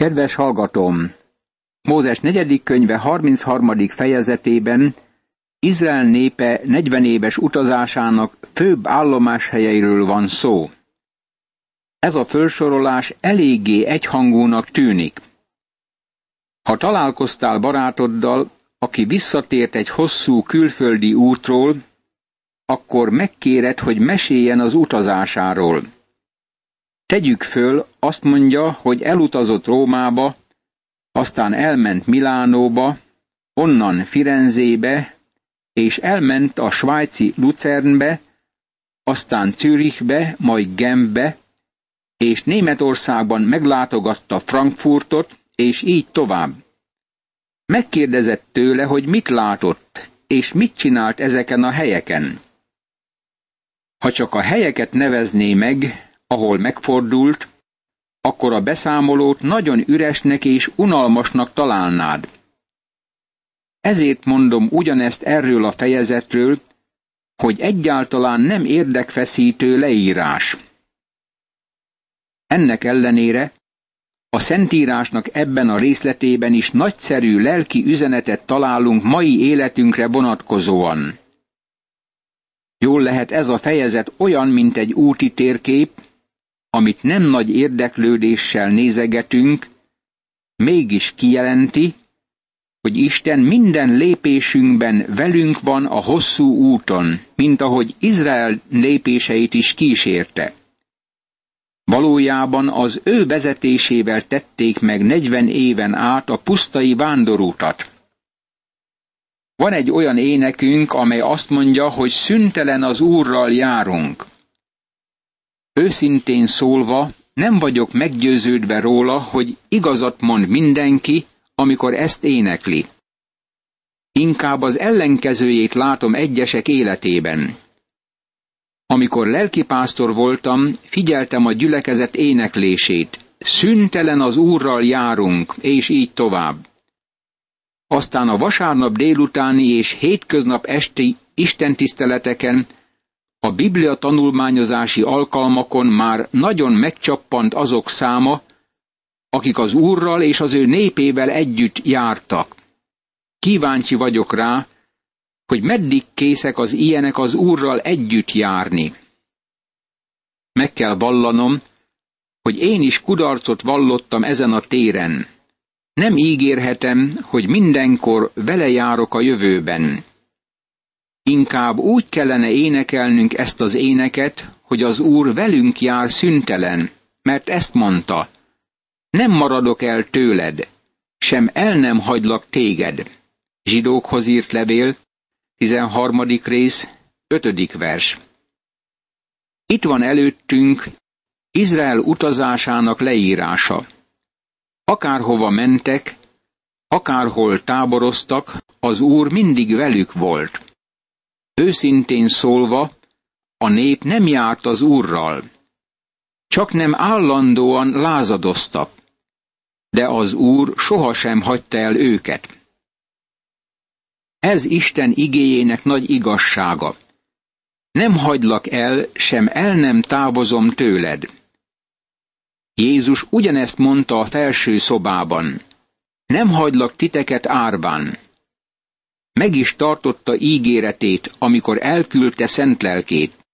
Kedves hallgatom! Mózes negyedik könyve 33. fejezetében Izrael népe 40 éves utazásának főbb állomáshelyeiről van szó. Ez a felsorolás eléggé egyhangúnak tűnik. Ha találkoztál barátoddal, aki visszatért egy hosszú külföldi útról, akkor megkéred, hogy meséljen az utazásáról. Tegyük föl, azt mondja, hogy elutazott Rómába, aztán elment Milánóba, onnan Firenzébe, és elment a svájci Lucernbe, aztán Zürichbe, majd Genfbe, és Németországban meglátogatta Frankfurtot, és így tovább. Megkérdezett tőle, hogy mit látott, és mit csinált ezeken a helyeken. Ha csak a helyeket nevezné meg, ahol megfordult, akkor a beszámolót nagyon üresnek és unalmasnak találnád. Ezért mondom ugyanezt erről a fejezetről, hogy egyáltalán nem érdekfeszítő leírás. Ennek ellenére a Szentírásnak ebben a részletében is nagyszerű lelki üzenetet találunk mai életünkre vonatkozóan. Jól lehet ez a fejezet olyan, mint egy úti térkép, amit nem nagy érdeklődéssel nézegetünk, mégis kijelenti, hogy Isten minden lépésünkben velünk van a hosszú úton, mint ahogy Izrael lépéseit is kísérte. Valójában az ő vezetésével tették meg negyven éven át a pusztai vándorútat. Van egy olyan énekünk, amely azt mondja, hogy szüntelen az Úrral járunk. Őszintén szólva, nem vagyok meggyőződve róla, hogy igazat mond mindenki, amikor ezt énekli. Inkább az ellenkezőjét látom egyesek életében. Amikor lelkipásztor voltam, figyeltem a gyülekezet éneklését. Szüntelen az Úrral járunk, és így tovább. Aztán a vasárnap délutáni és hétköznap esti istentiszteleteken a Biblia tanulmányozási alkalmakon már nagyon megcsappant azok száma, akik az Úrral és az ő népével együtt jártak. Kíváncsi vagyok rá, hogy meddig készek az ilyenek az Úrral együtt járni. Meg kell vallanom, hogy én is kudarcot vallottam ezen a téren. Nem ígérhetem, hogy mindenkor vele járok a jövőben. Inkább úgy kellene énekelnünk ezt az éneket, hogy az Úr velünk jár szüntelen, mert ezt mondta. Nem maradok el tőled, sem el nem hagylak téged. Zsidókhoz írt levél, 13. rész, 5. vers. Itt van előttünk Izrael utazásának leírása. Akárhova mentek, akárhol táboroztak, az Úr mindig velük volt. Őszintén szólva, a nép nem járt az Úrral. Csak nem állandóan lázadoztak. De az Úr sohasem hagyta el őket. Ez Isten igéjének nagy igazsága. Nem hagylak el, sem el nem távozom tőled. Jézus ugyanezt mondta a felső szobában. Nem hagylak titeket árván meg is tartotta ígéretét, amikor elküldte szent lelkét.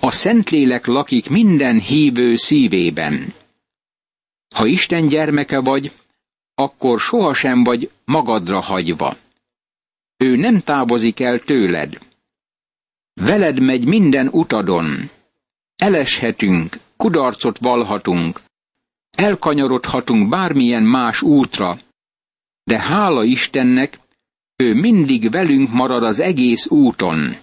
A Szentlélek lakik minden hívő szívében. Ha Isten gyermeke vagy, akkor sohasem vagy magadra hagyva. Ő nem távozik el tőled. Veled megy minden utadon. Eleshetünk, kudarcot valhatunk, elkanyarodhatunk bármilyen más útra, de hála Istennek, ő mindig velünk marad az egész úton.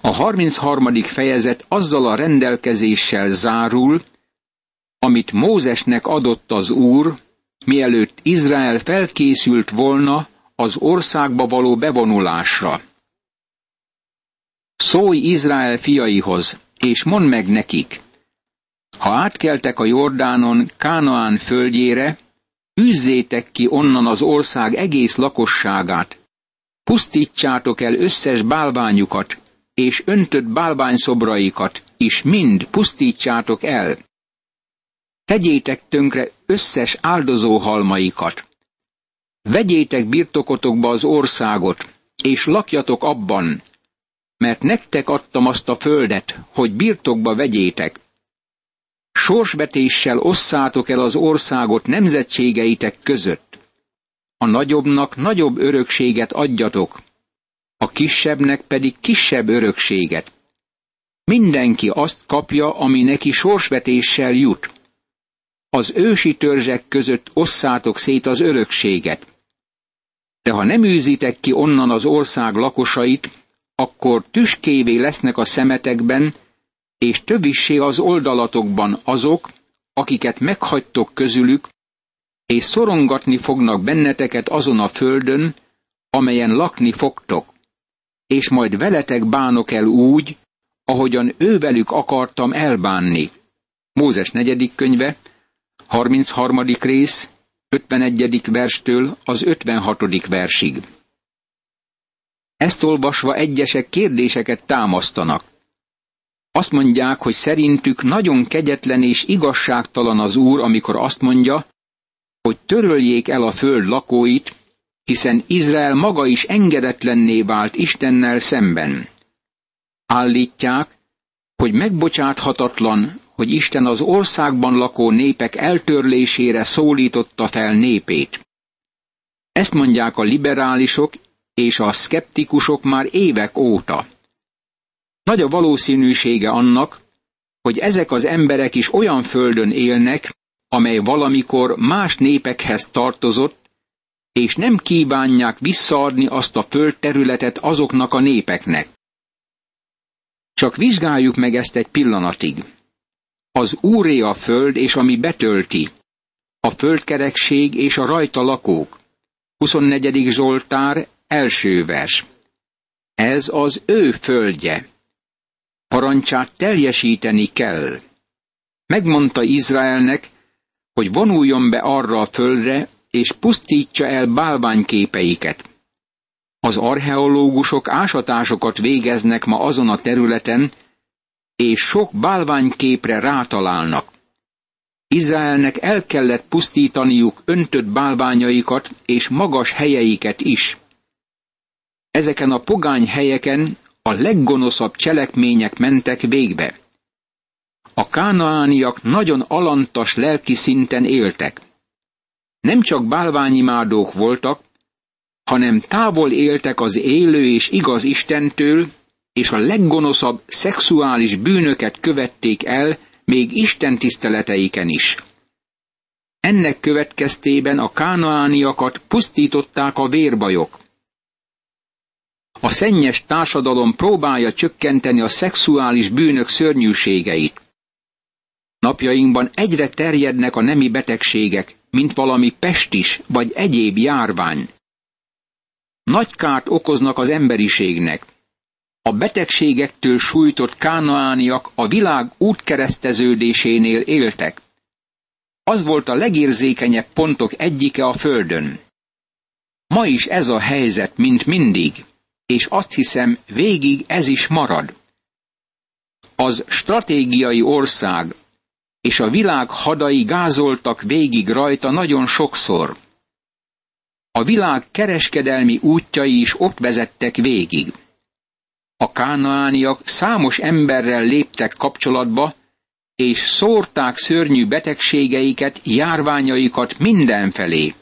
A 33. fejezet azzal a rendelkezéssel zárul, amit Mózesnek adott az Úr, mielőtt Izrael felkészült volna az országba való bevonulásra. Szólj Izrael fiaihoz, és mondd meg nekik, ha átkeltek a Jordánon Kánaán földjére, űzzétek ki onnan az ország egész lakosságát, pusztítsátok el összes bálványukat, és öntött bálványszobraikat is mind pusztítsátok el. Tegyétek tönkre összes áldozó halmaikat. Vegyétek birtokotokba az országot, és lakjatok abban, mert nektek adtam azt a földet, hogy birtokba vegyétek. Sorsbetéssel osszátok el az országot nemzetségeitek között. A nagyobbnak nagyobb örökséget adjatok, a kisebbnek pedig kisebb örökséget. Mindenki azt kapja, ami neki sorsvetéssel jut. Az ősi törzsek között osszátok szét az örökséget. De ha nem űzitek ki onnan az ország lakosait, akkor tüskévé lesznek a szemetekben, és tövissé az oldalatokban azok, akiket meghagytok közülük, és szorongatni fognak benneteket azon a földön, amelyen lakni fogtok, és majd veletek bánok el úgy, ahogyan ővelük akartam elbánni. Mózes negyedik könyve, 33. rész, 51. verstől az 56. versig. Ezt olvasva egyesek kérdéseket támasztanak. Azt mondják, hogy szerintük nagyon kegyetlen és igazságtalan az Úr, amikor azt mondja, hogy töröljék el a föld lakóit, hiszen Izrael maga is engedetlenné vált Istennel szemben. Állítják, hogy megbocsáthatatlan, hogy Isten az országban lakó népek eltörlésére szólította fel népét. Ezt mondják a liberálisok és a szkeptikusok már évek óta. Nagy a valószínűsége annak, hogy ezek az emberek is olyan földön élnek, amely valamikor más népekhez tartozott, és nem kívánják visszaadni azt a földterületet azoknak a népeknek. Csak vizsgáljuk meg ezt egy pillanatig. Az úré a föld, és ami betölti, a földkerekség és a rajta lakók. 24. Zsoltár, első vers. Ez az ő földje. Parancsát teljesíteni kell. Megmondta Izraelnek, hogy vonuljon be arra a földre, és pusztítsa el bálványképeiket. Az archeológusok ásatásokat végeznek ma azon a területen, és sok bálványképre rátalálnak. Izraelnek el kellett pusztítaniuk öntött bálványaikat és magas helyeiket is. Ezeken a pogány helyeken a leggonoszabb cselekmények mentek végbe. A kánaániak nagyon alantas lelki szinten éltek. Nem csak bálványimádók voltak, hanem távol éltek az élő és igaz Istentől, és a leggonoszabb szexuális bűnöket követték el, még Isten tiszteleteiken is. Ennek következtében a kánaániakat pusztították a vérbajok. A szennyes társadalom próbálja csökkenteni a szexuális bűnök szörnyűségeit. Napjainkban egyre terjednek a nemi betegségek, mint valami pestis vagy egyéb járvány. Nagy kárt okoznak az emberiségnek. A betegségektől sújtott kánaániak a világ útkereszteződésénél éltek. Az volt a legérzékenyebb pontok egyike a földön. Ma is ez a helyzet, mint mindig, és azt hiszem, végig ez is marad. Az stratégiai ország és a világ hadai gázoltak végig rajta nagyon sokszor. A világ kereskedelmi útjai is ott vezettek végig. A kánaániak számos emberrel léptek kapcsolatba, és szórták szörnyű betegségeiket, járványaikat mindenfelé.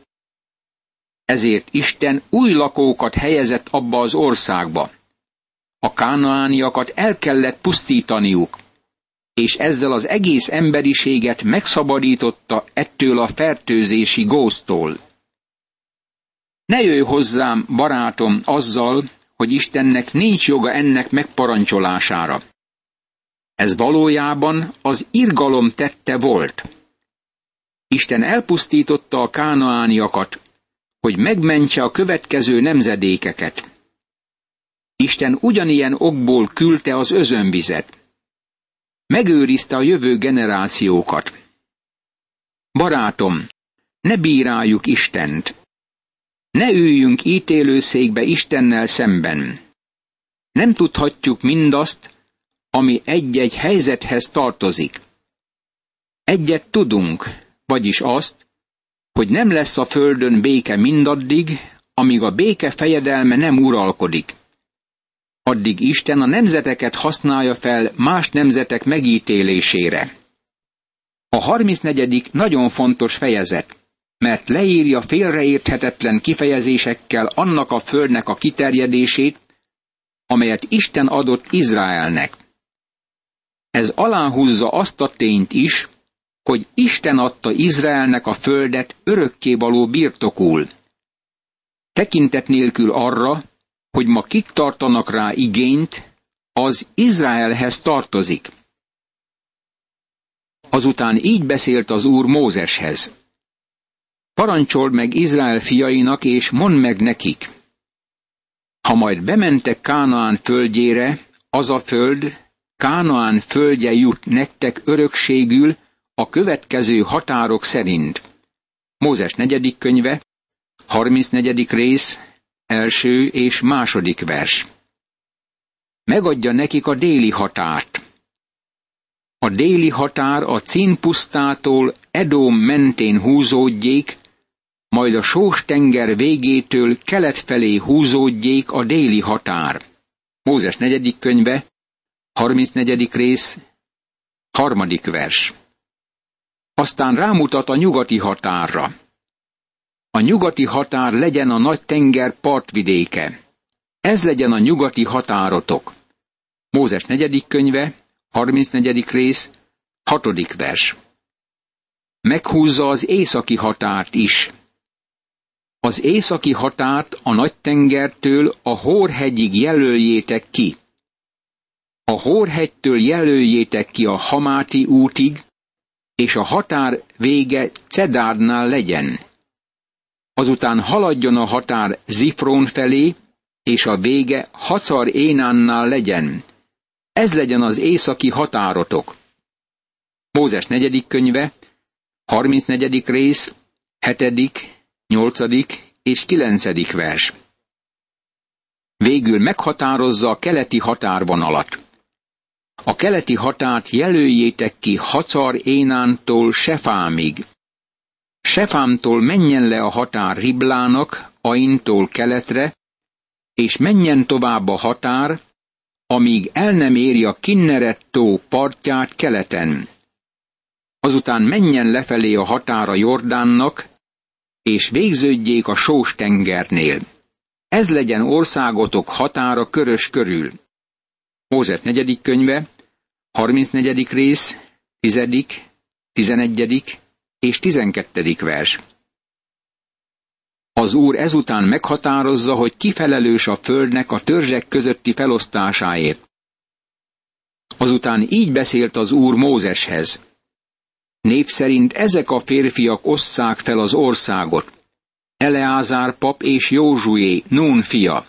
Ezért Isten új lakókat helyezett abba az országba. A kánaániakat el kellett pusztítaniuk, és ezzel az egész emberiséget megszabadította ettől a fertőzési góztól. Ne jöjj hozzám, barátom, azzal, hogy Istennek nincs joga ennek megparancsolására. Ez valójában az irgalom tette volt. Isten elpusztította a kánaániakat, hogy megmentse a következő nemzedékeket. Isten ugyanilyen okból küldte az özönvizet. Megőrizte a jövő generációkat. Barátom, ne bíráljuk Istent. Ne üljünk ítélőszékbe Istennel szemben. Nem tudhatjuk mindazt, ami egy-egy helyzethez tartozik. Egyet tudunk, vagyis azt, hogy nem lesz a földön béke mindaddig, amíg a béke fejedelme nem uralkodik. Addig Isten a nemzeteket használja fel más nemzetek megítélésére. A 34. nagyon fontos fejezet, mert leírja félreérthetetlen kifejezésekkel annak a földnek a kiterjedését, amelyet Isten adott Izraelnek. Ez aláhúzza azt a tényt is, hogy Isten adta Izraelnek a földet örökkévaló birtokul. Tekintet nélkül arra, hogy ma kik tartanak rá igényt, az Izraelhez tartozik. Azután így beszélt az Úr Mózeshez. Parancsold meg Izrael fiainak, és mondd meg nekik. Ha majd bementek Kánaán földjére, az a föld, Kánaán földje jut nektek örökségül a következő határok szerint. Mózes negyedik könyve, 34. rész, első és második vers. Megadja nekik a déli határt. A déli határ a Cínpusztától Edóm mentén húzódjék, majd a sós tenger végétől kelet felé húzódjék a déli határ. Mózes negyedik könyve, 34. rész, harmadik vers. Aztán rámutat a nyugati határra. A nyugati határ legyen a nagy tenger partvidéke. Ez legyen a nyugati határotok. Mózes negyedik könyve, 34. rész, hatodik vers. Meghúzza az északi határt is. Az északi határt a nagy tengertől a Hórhegyig jelöljétek ki. A Hórhegytől jelöljétek ki a Hamáti útig, és a határ vége Cedárnál legyen. Azután haladjon a határ Zifrón felé, és a vége Hacar Énánnál legyen. Ez legyen az északi határotok. Mózes negyedik könyve, 34. rész, 7., 8. és 9. vers. Végül meghatározza a keleti határvonalat. A keleti határt jelöljétek ki Hacar Énántól Sefámig. Sefámtól menjen le a határ Riblának, Aintól keletre, és menjen tovább a határ, amíg el nem éri a Kinneret tó partját keleten. Azután menjen lefelé a határa Jordánnak, és végződjék a sós tengernél. Ez legyen országotok határa körös körül. Mózes negyedik könyve, 34. rész, 10., 11. és 12. vers. Az Úr ezután meghatározza, hogy kifelelős a földnek a törzsek közötti felosztásáért. Azután így beszélt az Úr Mózeshez. Név szerint ezek a férfiak osszák fel az országot. Eleázár pap és Józsué, Nún fia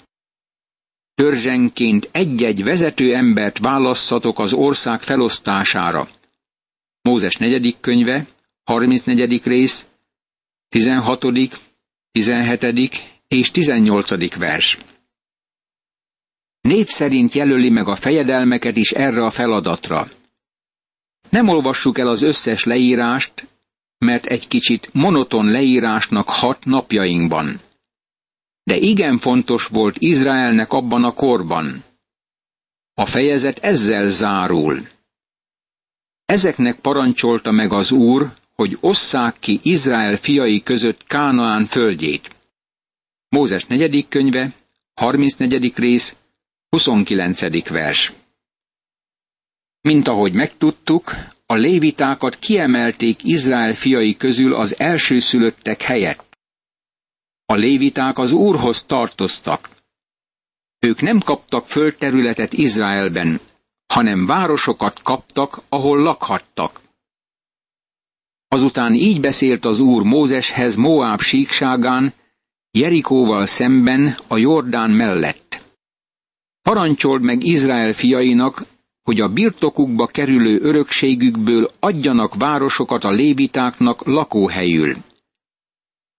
törzsenként egy-egy vezető embert válasszatok az ország felosztására. Mózes negyedik könyve, 34. rész, 16., 17. és 18. vers. Név szerint jelöli meg a fejedelmeket is erre a feladatra. Nem olvassuk el az összes leírást, mert egy kicsit monoton leírásnak hat napjainkban de igen fontos volt Izraelnek abban a korban. A fejezet ezzel zárul. Ezeknek parancsolta meg az Úr, hogy osszák ki Izrael fiai között Kánaán földjét. Mózes negyedik könyve, 34. rész, 29. vers. Mint ahogy megtudtuk, a lévitákat kiemelték Izrael fiai közül az elsőszülöttek helyett. A léviták az Úrhoz tartoztak. Ők nem kaptak földterületet Izraelben, hanem városokat kaptak, ahol lakhattak. Azután így beszélt az Úr Mózeshez Moáb síkságán, Jerikóval szemben a Jordán mellett. Parancsold meg Izrael fiainak, hogy a birtokukba kerülő örökségükből adjanak városokat a lévitáknak lakóhelyül.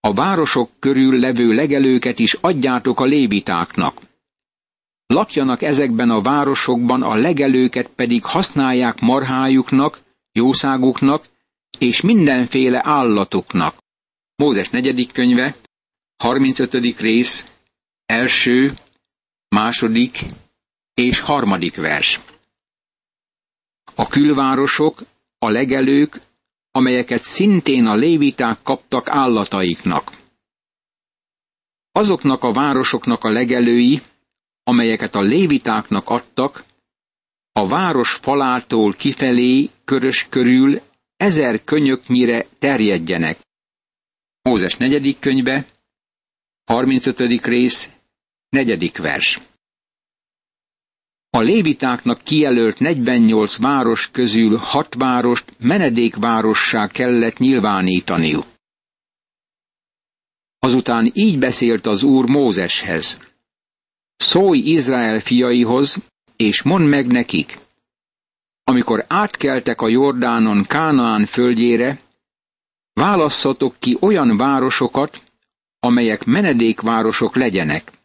A városok körül levő legelőket is adjátok a lévitáknak. Lakjanak ezekben a városokban, a legelőket pedig használják marhájuknak, jószáguknak, és mindenféle állatoknak. Mózes negyedik könyve, 35. rész, első, második és harmadik vers. A külvárosok, a legelők, amelyeket szintén a léviták kaptak állataiknak. Azoknak a városoknak a legelői, amelyeket a lévitáknak adtak, a város falától kifelé körös körül ezer könyöknyire terjedjenek. Mózes negyedik könyve, 35. rész, negyedik vers. A lévitáknak kijelölt 48 város közül hat várost menedékvárossá kellett nyilvánítaniuk. Azután így beszélt az Úr Mózeshez. Szólj Izrael fiaihoz, és mondd meg nekik. Amikor átkeltek a Jordánon Kánaán földjére, válasszatok ki olyan városokat, amelyek menedékvárosok legyenek.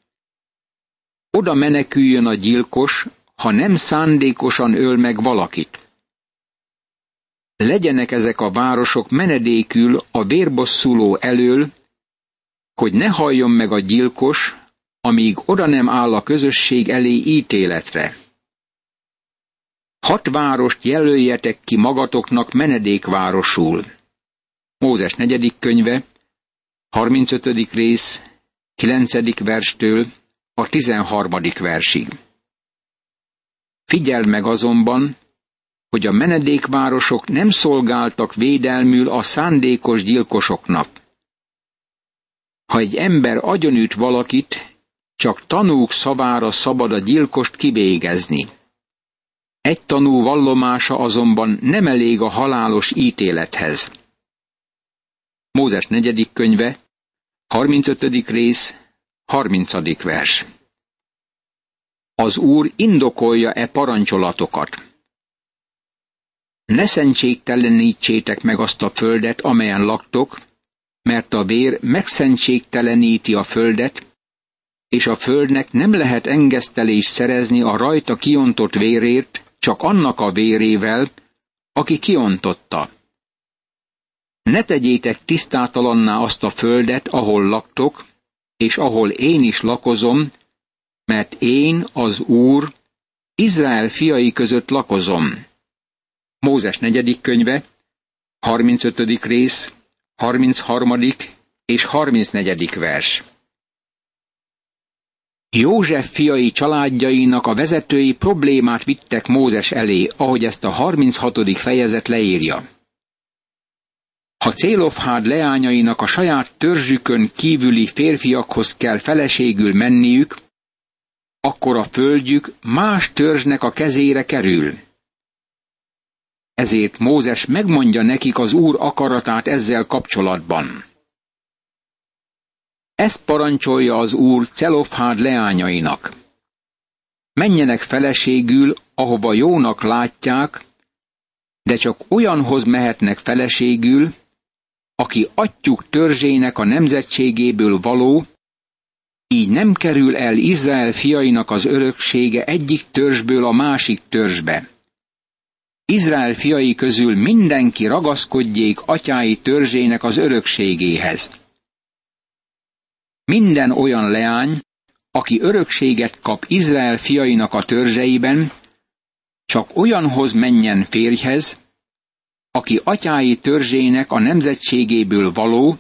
Oda meneküljön a gyilkos, ha nem szándékosan öl meg valakit. Legyenek ezek a városok menedékül a vérbosszuló elől, hogy ne halljon meg a gyilkos, amíg oda nem áll a közösség elé ítéletre. Hat várost jelöljetek ki magatoknak menedékvárosul. Mózes negyedik könyve, 35. rész, 9. verstől a 13. versig. Figyeld meg azonban, hogy a menedékvárosok nem szolgáltak védelmül a szándékos gyilkosoknak. Ha egy ember agyonüt valakit, csak tanúk szavára szabad a gyilkost kivégezni. Egy tanú vallomása azonban nem elég a halálos ítélethez. Mózes negyedik könyve, 35. rész, 30. vers. Az Úr indokolja-e parancsolatokat? Ne szentségtelenítsétek meg azt a földet, amelyen laktok, mert a vér megszentségteleníti a földet, és a földnek nem lehet engesztelés szerezni a rajta kiontott vérért, csak annak a vérével, aki kiontotta. Ne tegyétek tisztátalanná azt a földet, ahol laktok, és ahol én is lakozom, mert én, az Úr, Izrael fiai között lakozom. Mózes negyedik könyve, 35. rész, 33. és 34. vers. József fiai családjainak a vezetői problémát vittek Mózes elé, ahogy ezt a 36. fejezet leírja. Ha Célofhád leányainak a saját törzsükön kívüli férfiakhoz kell feleségül menniük, akkor a földjük más törzsnek a kezére kerül. Ezért Mózes megmondja nekik az Úr akaratát ezzel kapcsolatban. Ezt parancsolja az úr Celofhád leányainak. Menjenek feleségül, ahova jónak látják, de csak olyanhoz mehetnek feleségül, aki atyuk törzsének a nemzetségéből való, így nem kerül el Izrael fiainak az öröksége egyik törzsből a másik törzsbe. Izrael fiai közül mindenki ragaszkodjék atyái törzsének az örökségéhez. Minden olyan leány, aki örökséget kap Izrael fiainak a törzseiben, csak olyanhoz menjen férjhez, aki atyái törzsének a nemzetségéből való,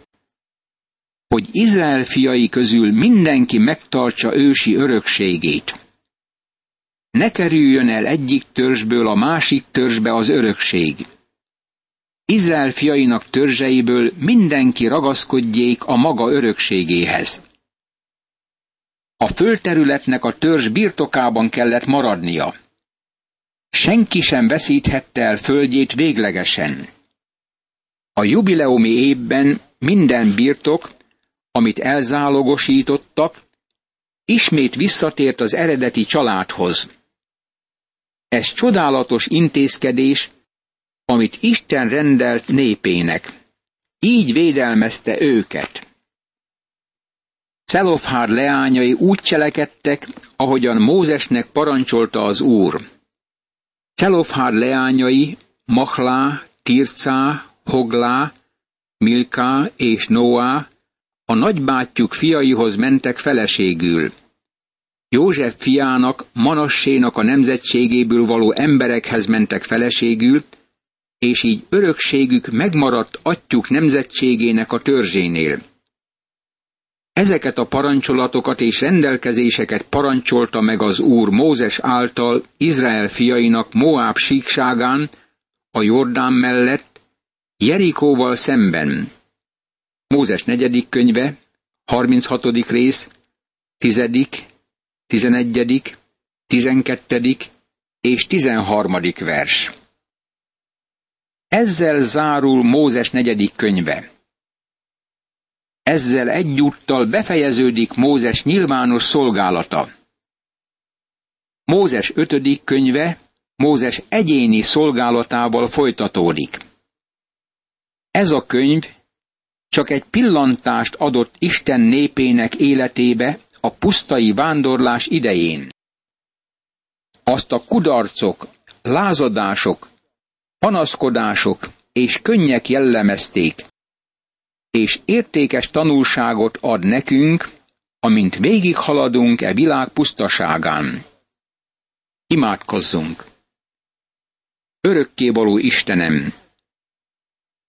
hogy Izrael fiai közül mindenki megtartsa ősi örökségét. Ne kerüljön el egyik törzsből a másik törzsbe az örökség. Izrael fiainak törzseiből mindenki ragaszkodjék a maga örökségéhez. A földterületnek a törzs birtokában kellett maradnia. Senki sem veszíthette el földjét véglegesen. A jubileumi évben minden birtok, amit elzálogosítottak, ismét visszatért az eredeti családhoz. Ez csodálatos intézkedés amit Isten rendelt népének. Így védelmezte őket. Szelofhár leányai úgy cselekedtek, ahogyan Mózesnek parancsolta az Úr. Szelofhár leányai Machlá, Tircá, Hoglá, Milká és Noá a nagybátyjuk fiaihoz mentek feleségül. József fiának, Manassénak a nemzetségéből való emberekhez mentek feleségül, és így örökségük megmaradt atyjuk nemzetségének a törzsénél. Ezeket a parancsolatokat és rendelkezéseket parancsolta meg az Úr Mózes által Izrael fiainak Moáb síkságán, a Jordán mellett, Jerikóval szemben. Mózes negyedik könyve, 36. rész, 10., 11., 12. és 13. vers. Ezzel zárul Mózes negyedik könyve. Ezzel egyúttal befejeződik Mózes nyilvános szolgálata. Mózes ötödik könyve Mózes egyéni szolgálatával folytatódik. Ez a könyv csak egy pillantást adott Isten népének életébe a pusztai vándorlás idején. Azt a kudarcok, lázadások, panaszkodások és könnyek jellemezték, és értékes tanulságot ad nekünk, amint végighaladunk e világ pusztaságán. Imádkozzunk! Örökkévaló Istenem!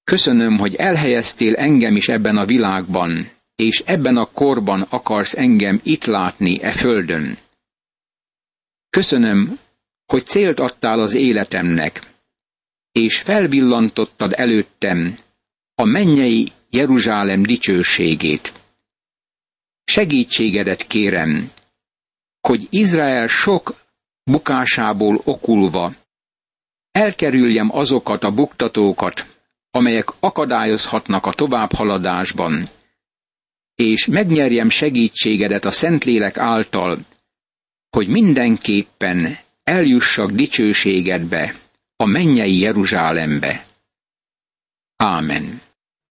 Köszönöm, hogy elhelyeztél engem is ebben a világban, és ebben a korban akarsz engem itt látni e földön. Köszönöm, hogy célt adtál az életemnek, és felvillantottad előttem a mennyei Jeruzsálem dicsőségét. Segítségedet kérem, hogy Izrael sok bukásából okulva elkerüljem azokat a buktatókat, amelyek akadályozhatnak a továbbhaladásban, és megnyerjem segítségedet a Szentlélek által, hogy mindenképpen eljussak dicsőségedbe, a mennyei Jeruzsálembe. Ámen.